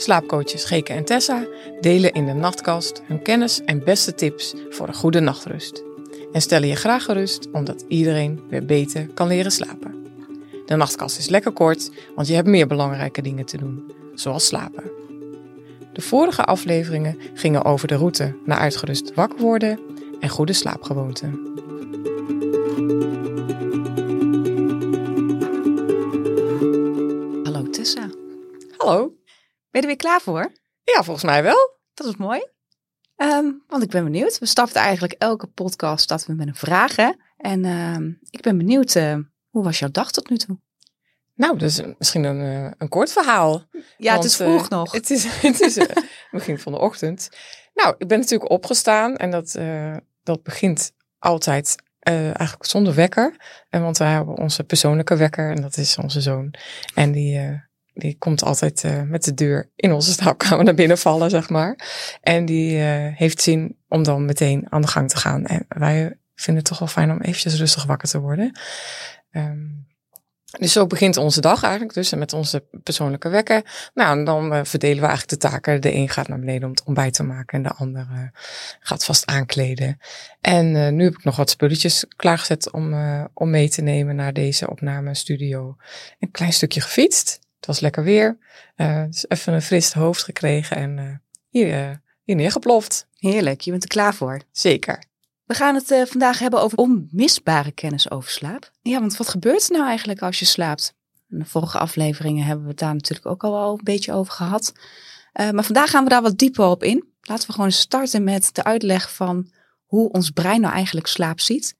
Slaapcoaches Geke en Tessa delen in de nachtkast hun kennis en beste tips voor een goede nachtrust. En stellen je graag gerust omdat iedereen weer beter kan leren slapen. De nachtkast is lekker kort, want je hebt meer belangrijke dingen te doen, zoals slapen. De vorige afleveringen gingen over de route naar uitgerust wakker worden en goede slaapgewoonten. Hallo Tessa. Hallo. Ben je er weer klaar voor? Ja, volgens mij wel. Dat is mooi. Ehm, want ik ben benieuwd. We starten eigenlijk elke podcast dat we met een vraag. Hè? En ehm, ik ben benieuwd, eh, hoe was jouw dag tot nu toe? Nou, is misschien een, eh, een kort verhaal. Ja, Want, het is eh, vroeg nog. Het is, het is begin van de ochtend. Nou, ik ben natuurlijk opgestaan en dat, dat begint altijd eigenlijk zonder wekker. En want wij hebben onze persoonlijke wekker en dat is onze zoon. En die, die komt altijd eh, met de deur in onze slaapkamer naar binnen vallen, zeg maar. En die eh, heeft zin om dan meteen aan de gang te gaan. En wij vinden het toch wel fijn om eventjes rustig wakker te worden. Ehm, dus zo begint onze dag eigenlijk, dus met onze persoonlijke wekker. Nou, en dan eh, verdelen we eigenlijk de taken. De een gaat naar beneden om het ontbijt te maken en de ander eh, gaat vast aankleden. En nu heb ik nog wat spulletjes klaargezet om, om mee te nemen naar deze opnamestudio. Een klein stukje gefietst. Het was lekker weer. Eh, dus even een fris hoofd gekregen en eh, hier, eh, hier neergeploft. Heerlijk, je bent er klaar voor. Zeker. We gaan het vandaag hebben over onmisbare kennis over slaap. Ja, want wat gebeurt er nou eigenlijk als je slaapt? In de vorige afleveringen hebben we het daar natuurlijk ook al wel een beetje over gehad. Eh, maar vandaag gaan we daar wat dieper op in. Laten we gewoon starten met de uitleg van hoe ons brein nou eigenlijk slaap ziet.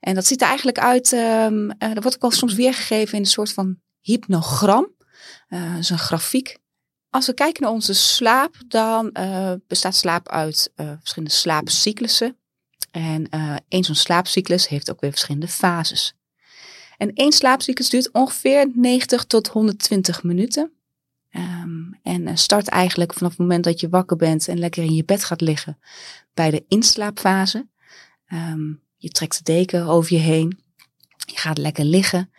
En dat ziet er eigenlijk uit, ehm eh, dat wordt ook wel soms weergegeven in een soort van hypnogram. Dat is een grafiek. Als we kijken naar onze slaap, dan eh, bestaat slaap uit eh, verschillende slaapcyclussen. En eh één zo'n slaapcyclus heeft ook weer verschillende fases. En één slaapcyclus duurt ongeveer 90 tot 120 minuten. Ehm, en start eigenlijk vanaf het moment dat je wakker bent en lekker in je bed gaat liggen bij de inslaapfase. Ehm, je trekt de deken over je heen. Je gaat lekker liggen.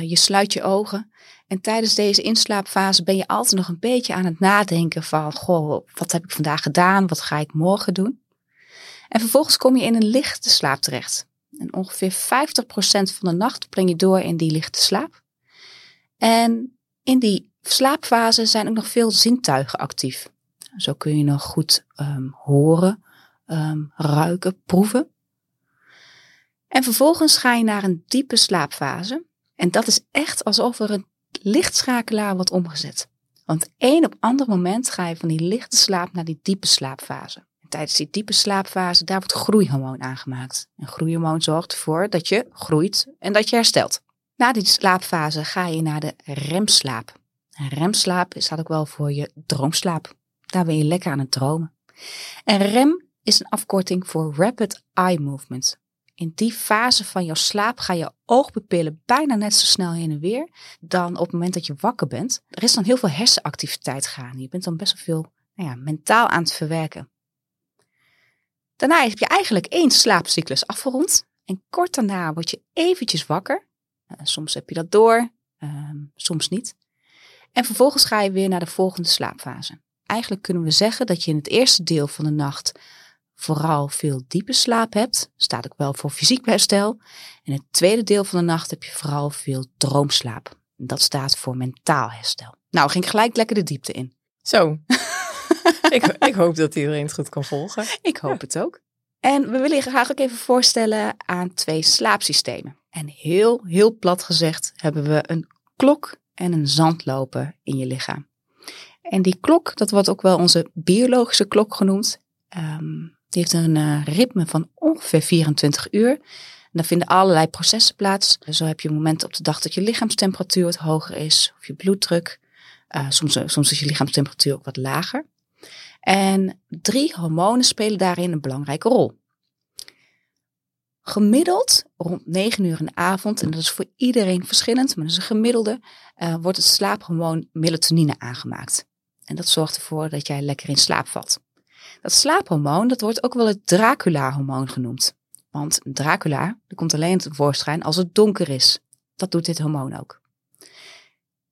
Je sluit je ogen. En tijdens deze inslaapfase ben je altijd nog een beetje aan het nadenken van, goh, wat heb ik vandaag gedaan? Wat ga ik morgen doen? En vervolgens kom je in een lichte slaap terecht. En ongeveer 50% van de nacht breng je door in die lichte slaap. En in die slaapfase zijn ook nog veel zintuigen actief. Zo kun je nog goed ehm, horen, ehm, ruiken, proeven. En vervolgens ga je naar een diepe slaapfase. En dat is echt alsof er een lichtschakelaar wordt omgezet. Want één op ander moment ga je van die lichte slaap naar die diepe slaapfase. En tijdens die diepe slaapfase, daar wordt groeihormoon aangemaakt. En groeihormoon zorgt ervoor dat je groeit en dat je herstelt. Na die slaapfase ga je naar de remslaap. En remslaap staat ook wel voor je droomslaap. Daar ben je lekker aan het dromen. En rem is een afkorting voor Rapid Eye Movement. In die fase van jouw slaap gaan je oogpupillen bijna net zo snel heen en weer dan op het moment dat je wakker bent. Er is dan heel veel hersenactiviteit gaande. Je bent dan best wel veel nou ja, mentaal aan het verwerken. Daarna heb je eigenlijk één slaapcyclus afgerond. En kort daarna word je eventjes wakker. Uh, soms heb je dat door, uh, soms niet. En vervolgens ga je weer naar de volgende slaapfase. Eigenlijk kunnen we zeggen dat je in het eerste deel van de nacht vooral veel diepe slaap hebt. Staat ook wel voor fysiek herstel. In het tweede deel van de nacht heb je vooral veel droomslaap. Dat staat voor mentaal herstel. Nou, ging ik gelijk lekker de diepte in. Zo. ik, ik, hoop dat iedereen het goed kan volgen. Ik hoop het ook. En we willen je graag ook even voorstellen aan twee slaapsystemen. En heel, heel plat gezegd hebben we een klok en een zandloper in je lichaam. En die klok, dat wordt ook wel onze biologische klok genoemd. Um, die heeft een uh, ritme van ongeveer 24 uur. En daar vinden allerlei processen plaats. Zo heb je momenten op de dag dat je lichaamstemperatuur wat hoger is, of je bloeddruk. Uh, soms, soms is je lichaamstemperatuur ook wat lager. En drie hormonen spelen daarin een belangrijke rol. Gemiddeld rond 9 uur in de avond, en dat is voor iedereen verschillend, maar dat is een gemiddelde, wordt het slaaphormoon melatonine aangemaakt. En dat zorgt ervoor dat jij lekker in slaap valt. Dat slaaphormoon, dat wordt ook wel het Dracula-hormoon genoemd. Want Dracula, dat komt alleen tevoorschijn als het donker is. Dat doet dit hormoon ook.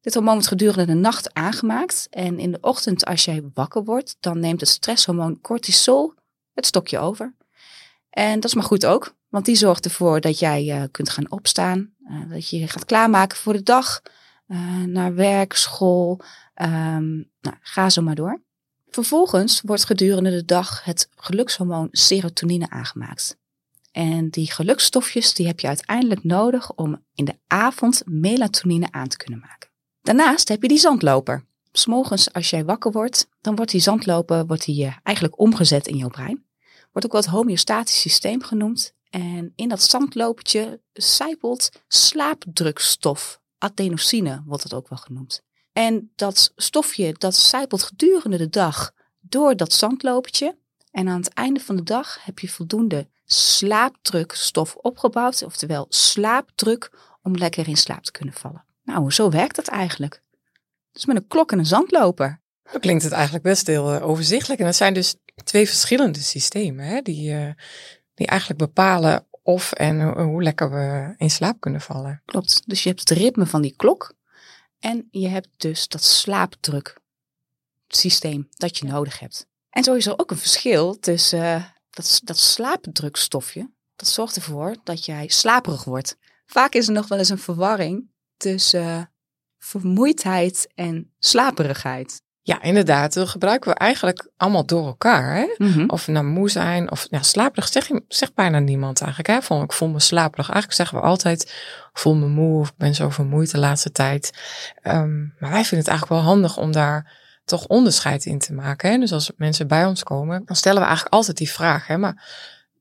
Dit hormoon wordt gedurende de nacht aangemaakt. En in de ochtend, als jij wakker wordt, dan neemt het stresshormoon cortisol het stokje over. En dat is maar goed ook, want die zorgt ervoor dat jij uh, kunt gaan opstaan. Uh, dat je je gaat klaarmaken voor de dag, uh, naar werk, school. Um, nou, ga zo maar door. Vervolgens wordt gedurende de dag het gelukshormoon serotonine aangemaakt. En die gelukstofjes die heb je uiteindelijk nodig om in de avond melatonine aan te kunnen maken. Daarnaast heb je die zandloper. S'morgens als jij wakker wordt, dan wordt die zandloper wordt die, eigenlijk omgezet in jouw brein. Wordt ook wel het homeostatisch systeem genoemd. En in dat zandlopertje zijpelt slaapdrukstof. Adenosine wordt het ook wel genoemd. En dat stofje dat zijpelt gedurende de dag door dat zandlopertje. En aan het einde van de dag heb je voldoende slaapdrukstof opgebouwd. Oftewel slaapdruk om lekker in slaap te kunnen vallen. Nou, zo werkt dat eigenlijk. Dus met een klok en een zandloper. Dan klinkt het eigenlijk best heel uh, overzichtelijk. En dat zijn dus twee verschillende systemen hè, die, uh, die eigenlijk bepalen of en hoe lekker we in slaap kunnen vallen. Klopt. Dus je hebt het ritme van die klok en je hebt dus dat slaapdruk systeem dat je nodig hebt. En zo is er ook een verschil tussen uh, dat, dat slaapdrukstofje. Dat zorgt ervoor dat jij slaperig wordt. Vaak is er nog wel eens een verwarring tussen uh, vermoeidheid en slaperigheid. Ja, inderdaad. Dat gebruiken we eigenlijk allemaal door elkaar. Hè? Mm -hmm. Of we nou moe zijn of ja, slaperig zeg je, zegt bijna niemand eigenlijk. Hè? Van, ik voel me slaperig. Eigenlijk zeggen we altijd, ik voel me moe of ik ben zo vermoeid de laatste tijd. Um, maar wij vinden het eigenlijk wel handig om daar toch onderscheid in te maken. Hè? Dus als mensen bij ons komen, dan stellen we eigenlijk altijd die vraag. Hè? Maar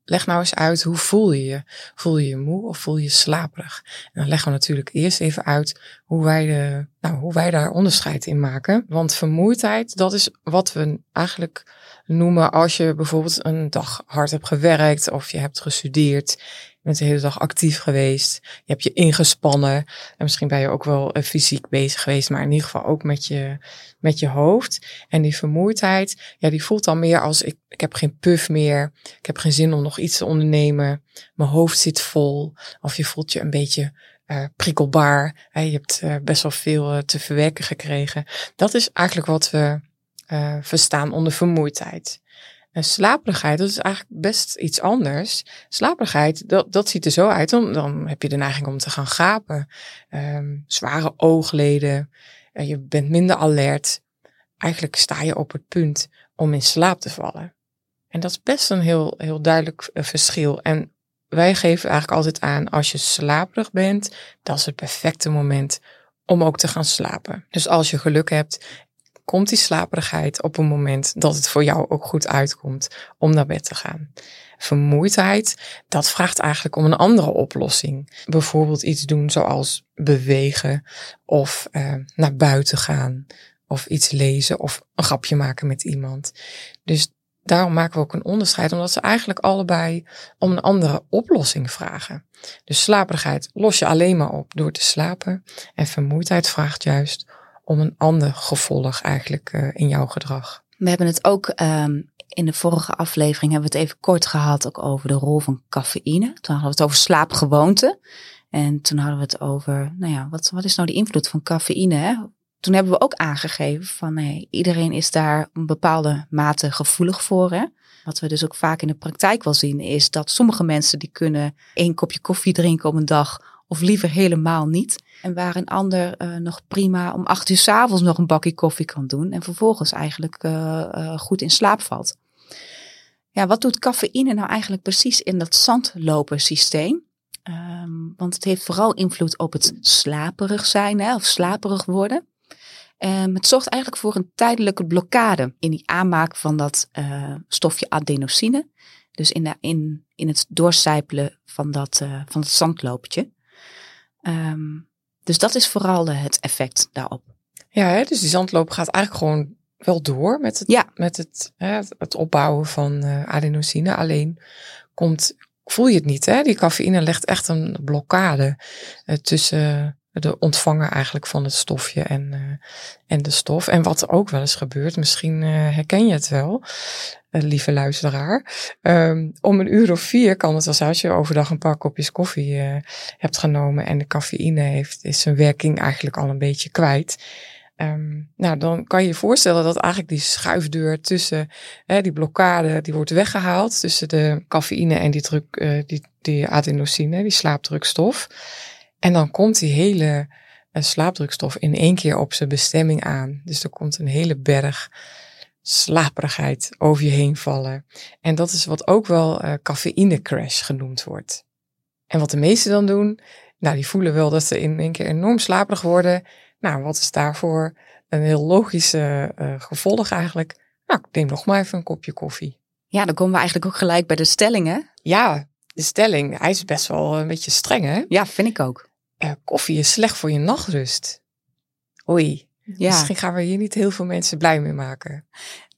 leg nou eens uit, hoe voel je je? Voel je je moe of voel je je slaperig? En dan leggen we natuurlijk eerst even uit hoe wij, de, nou, hoe wij daar onderscheid in maken. Want vermoeidheid, dat is wat we eigenlijk noemen als je bijvoorbeeld een dag hard hebt gewerkt of je hebt gestudeerd. Bent de hele dag actief geweest. Je hebt je ingespannen. En misschien ben je ook wel fysiek bezig geweest, maar in ieder geval ook met je, met je hoofd. En die vermoeidheid, ja, die voelt dan meer als ik, ik heb geen puff meer. Ik heb geen zin om nog iets te ondernemen. Mijn hoofd zit vol. Of je voelt je een beetje uh, prikkelbaar. je hebt uh, best wel veel te verwerken gekregen. Dat is eigenlijk wat we verstaan onder vermoeidheid. En slaperigheid, dat is eigenlijk best iets anders. Slaperigheid, dat, dat ziet er zo uit. Dan, dan heb je de neiging om te gaan gapen. Um, zware oogleden. Uh, je bent minder alert. Eigenlijk sta je op het punt om in slaap te vallen. En dat is best een heel, heel duidelijk uh, verschil. En wij geven eigenlijk altijd aan, als je slaperig bent, dat is het perfecte moment om ook te gaan slapen. Dus als je geluk hebt komt die slaperigheid op een moment dat het voor jou ook goed uitkomt om naar bed te gaan. Vermoeidheid, dat vraagt eigenlijk om een andere oplossing. Bijvoorbeeld iets doen zoals bewegen of uh, naar buiten gaan of iets lezen of een grapje maken met iemand. Dus daarom maken we ook een onderscheid, omdat ze eigenlijk allebei om een andere oplossing vragen. Dus slaperigheid los je alleen maar op door te slapen en vermoeidheid vraagt juist om een ander gevolg eigenlijk uh, in jouw gedrag. We hebben het ook um, in de vorige aflevering hebben we het even kort gehad ook over de rol van cafeïne. Toen hadden we het over slaapgewoonten. En toen hadden we het over, nou ja, wat, wat is nou de invloed van cafeïne? Hè? Toen hebben we ook aangegeven van nee, iedereen is daar een bepaalde mate gevoelig voor. Hè? Wat we dus ook vaak in de praktijk wel zien, is dat sommige mensen die kunnen één kopje koffie drinken op een dag of liever helemaal niet. En waar een ander uh, nog prima om acht uur s avonds nog een bakje koffie kan doen. En vervolgens eigenlijk uh, uh, goed in slaap valt. Ja, wat doet cafeïne nou eigenlijk precies in dat zandlopersysteem? Um, want het heeft vooral invloed op het slaperig zijn hè, of slaperig worden. Um, het zorgt eigenlijk voor een tijdelijke blokkade in die aanmaak van dat stofje adenosine. Dus in, de, in, in het doorcijpelen van dat, van het zandlopertje. Um, dus dat is vooral het effect daarop. Ja, hè? dus die zandloop gaat eigenlijk gewoon wel door met het, ja. met het, hè, het opbouwen van uh, adenosine. Alleen komt, voel je het niet. Hè? Die cafeïne legt echt een blokkade uh, tussen de ontvanger eigenlijk van het stofje en, uh, en de stof. En wat ook wel eens gebeurt, misschien uh, herken je het wel, uh, lieve luisteraar. Um, om een uur of vier kan het zijn als je overdag een paar kopjes koffie hebt genomen en de cafeïne heeft, is zijn werking eigenlijk al een beetje kwijt. Um, nou, dan kan je je voorstellen dat eigenlijk die schuifdeur tussen hè, die blokkade, die wordt weggehaald tussen de cafeïne en die, druk, die, die adenosine, die slaapdrukstof. En dan komt die hele uh, slaapdrukstof in één keer op zijn bestemming aan. Dus er komt een hele berg slaperigheid over je heen vallen. En dat is wat ook wel uh, cafeïne crash genoemd wordt. En wat de meesten dan doen, nou, die voelen wel dat ze in één keer enorm slaperig worden. Nou, wat is daarvoor een heel logische uh, gevolg eigenlijk? Nou, ik neem nog maar even een kopje koffie. Ja, dan komen we eigenlijk ook gelijk bij de stellingen. Ja, de stelling. Hij is best wel een beetje streng, hè? Ja, vind ik ook. Uh, koffie is slecht voor je nachtrust. Oei. Ja. Misschien gaan we hier niet heel veel mensen blij mee maken.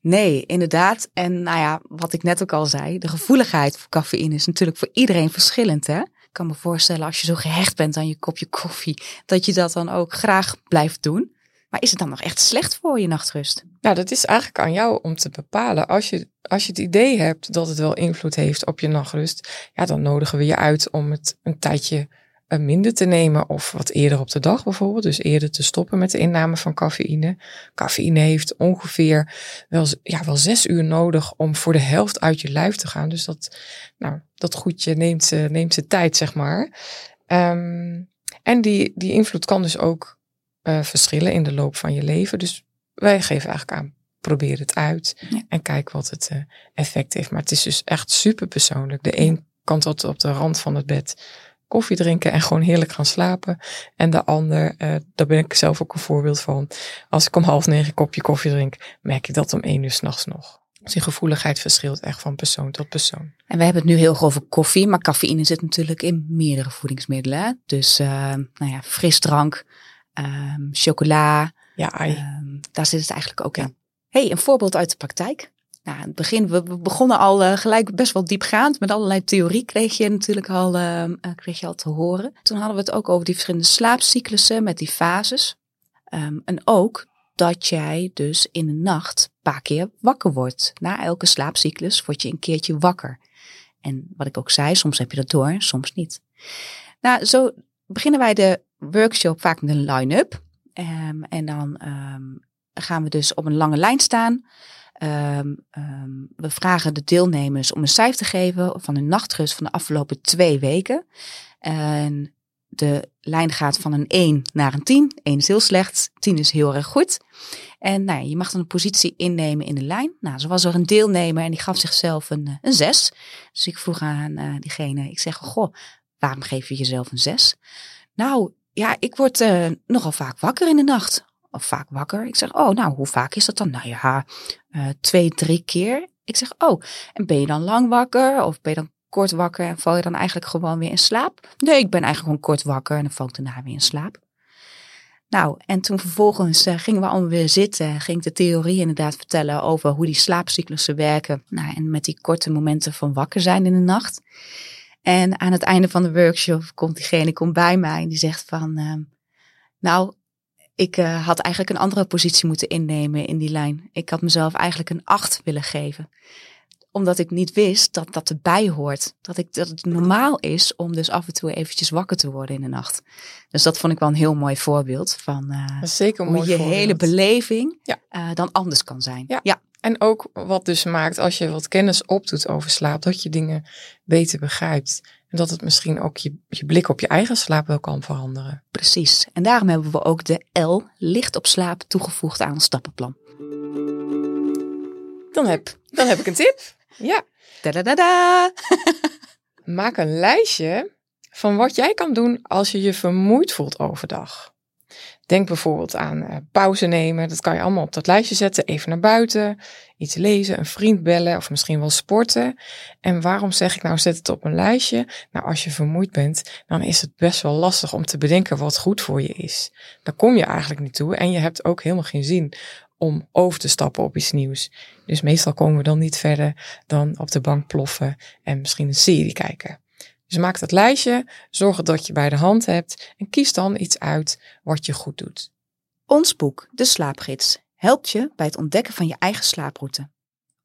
Nee, inderdaad. En nou ja, wat ik net ook al zei, de gevoeligheid voor cafeïne is natuurlijk voor iedereen verschillend, hè? Ik kan me voorstellen als je zo gehecht bent aan je kopje koffie, dat je dat dan ook graag blijft doen. Maar is het dan nog echt slecht voor je nachtrust? Nou, dat is eigenlijk aan jou om te bepalen. Als je, als je het idee hebt dat het wel invloed heeft op je nachtrust, ja, dan nodigen we je uit om het een tijdje minder te nemen of wat eerder op de dag bijvoorbeeld. Dus eerder te stoppen met de inname van cafeïne. Cafeïne heeft ongeveer wel, ja, wel zes uur nodig om voor de helft uit je lijf te gaan. Dus dat, nou, dat goedje neemt, neemt zijn tijd, zeg maar. Um, en die, die invloed kan dus ook uh, verschillen in de loop van je leven. Dus wij geven eigenlijk aan, probeer het uit en kijk wat het uh, effect heeft. Maar het is dus echt super persoonlijk. De een kan tot op de rand van het bed koffie drinken en gewoon heerlijk gaan slapen. En de ander, uh, daar ben ik zelf ook een voorbeeld van. Als ik om half negen een kopje koffie drink, merk ik dat om één uur s'nachts nog. Dus die gevoeligheid verschilt echt van persoon tot persoon. En we hebben het nu heel erg over koffie, maar cafeïne zit natuurlijk in meerdere voedingsmiddelen. Dus uh, nou ja, frisdrank, um, chocola, ja, um, daar zit het eigenlijk ook in. hey, een voorbeeld uit de praktijk. Nou, in het begin, we, begonnen al uh, gelijk best wel diepgaand. Met allerlei theorie kreeg je natuurlijk al, uh, kreeg je al te horen. Toen hadden we het ook over die verschillende slaapcyclussen met die fases. Um, en ook dat jij dus in de nacht een paar keer wakker wordt. Na elke slaapcyclus word je een keertje wakker. En wat ik ook zei, soms heb je dat door, soms niet. Nou, zo beginnen wij de workshop vaak met een line-up. Um, en dan um, gaan we dus op een lange lijn staan. Um, we vragen de deelnemers om een cijfer te geven van hun nachtrust van de afgelopen twee weken. En de lijn gaat van een 1 naar een 10. 1 is heel slecht, 10 is heel erg goed. En nou ja, je mag dan een positie innemen in de lijn. Nou, zo was er een deelnemer en die gaf zichzelf een, eh, een 6. Dus ik vroeg aan uh, diegene, ik zeg, goh, waarom geef je jezelf een 6? Nou, ja, ik word uh, nogal vaak wakker in de nacht of vaak wakker. Ik zeg, oh, nou, hoe vaak is dat dan? Nou ja, uh, twee, drie keer. Ik zeg, oh, en ben je dan lang wakker? Of ben je dan kort wakker en val je dan eigenlijk gewoon weer in slaap? Nee, ik ben eigenlijk gewoon kort wakker en dan val ik daarna weer in slaap. Nou, en toen vervolgens uh, gingen we allemaal weer zitten. Ging ik de theorie inderdaad vertellen over hoe die slaapcyclussen werken. Nou, en met die korte momenten van wakker zijn in de nacht. En aan het einde van de workshop komt diegene komt bij mij en die zegt van... Uh, nou, ik uh, had eigenlijk een andere positie moeten innemen in die lijn. Ik had mezelf eigenlijk een acht willen geven. Omdat ik niet wist dat dat erbij hoort. Dat, ik, dat het normaal is om dus af en toe eventjes wakker te worden in de nacht. Dus dat vond ik wel een heel mooi voorbeeld van uh, zeker hoe je voorbeeld. hele beleving ja. uh, dan anders kan zijn. Ja. ja. En ook wat dus maakt als je wat kennis opdoet over slaap, dat je dingen beter begrijpt. En dat het misschien ook je, je blik op je eigen slaap wel kan veranderen. Precies. En daarom hebben we ook de L, licht op slaap, toegevoegd aan ons stappenplan. Dan heb, dan heb ik een tip. Ja. Da -da -da -da. Maak een lijstje van wat jij kan doen als je je vermoeid voelt overdag. Denk bijvoorbeeld aan uh, pauze nemen. Dat kan je allemaal op dat lijstje zetten. Even naar buiten, iets lezen, een vriend bellen of misschien wel sporten. En waarom zeg ik nou zet het op een lijstje? Nou, als je vermoeid bent, dan is het best wel lastig om te bedenken wat goed voor je is. Daar kom je eigenlijk niet toe en je hebt ook helemaal geen zin om over te stappen op iets nieuws. Dus meestal komen we dan niet verder dan op de bank ploffen en misschien een serie kijken. Dus maak dat lijstje, zorg dat je bij de hand hebt en kies dan iets uit wat je goed doet. Ons boek, De Slaapgids, helpt je bij het ontdekken van je eigen slaaproute.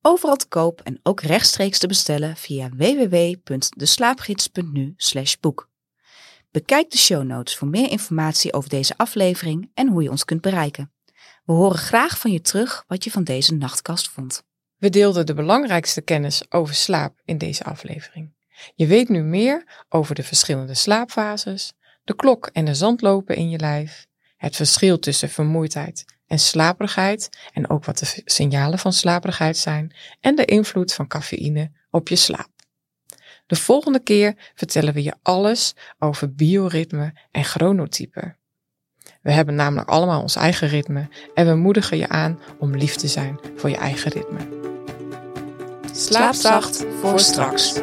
Overal te koop en ook rechtstreeks te bestellen via www.deslaapgids.nu boek. Bekijk de show notes voor meer informatie over deze aflevering en hoe je ons kunt bereiken. We horen graag van je terug wat je van deze nachtkast vond. We deelden de belangrijkste kennis over slaap in deze aflevering. Je weet nu meer over de verschillende slaapfases, de klok en de zandlopen in je lijf, het verschil tussen vermoeidheid en slaperigheid en ook wat de signalen van slaperigheid zijn en de invloed van cafeïne op je slaap. De volgende keer vertellen we je alles over bioritme en chronotype. We hebben namelijk allemaal ons eigen ritme en we moedigen je aan om lief te zijn voor je eigen ritme. Slaap zacht voor straks.